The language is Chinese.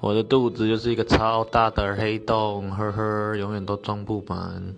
我的肚子就是一个超大的黑洞呵呵永远都装不满。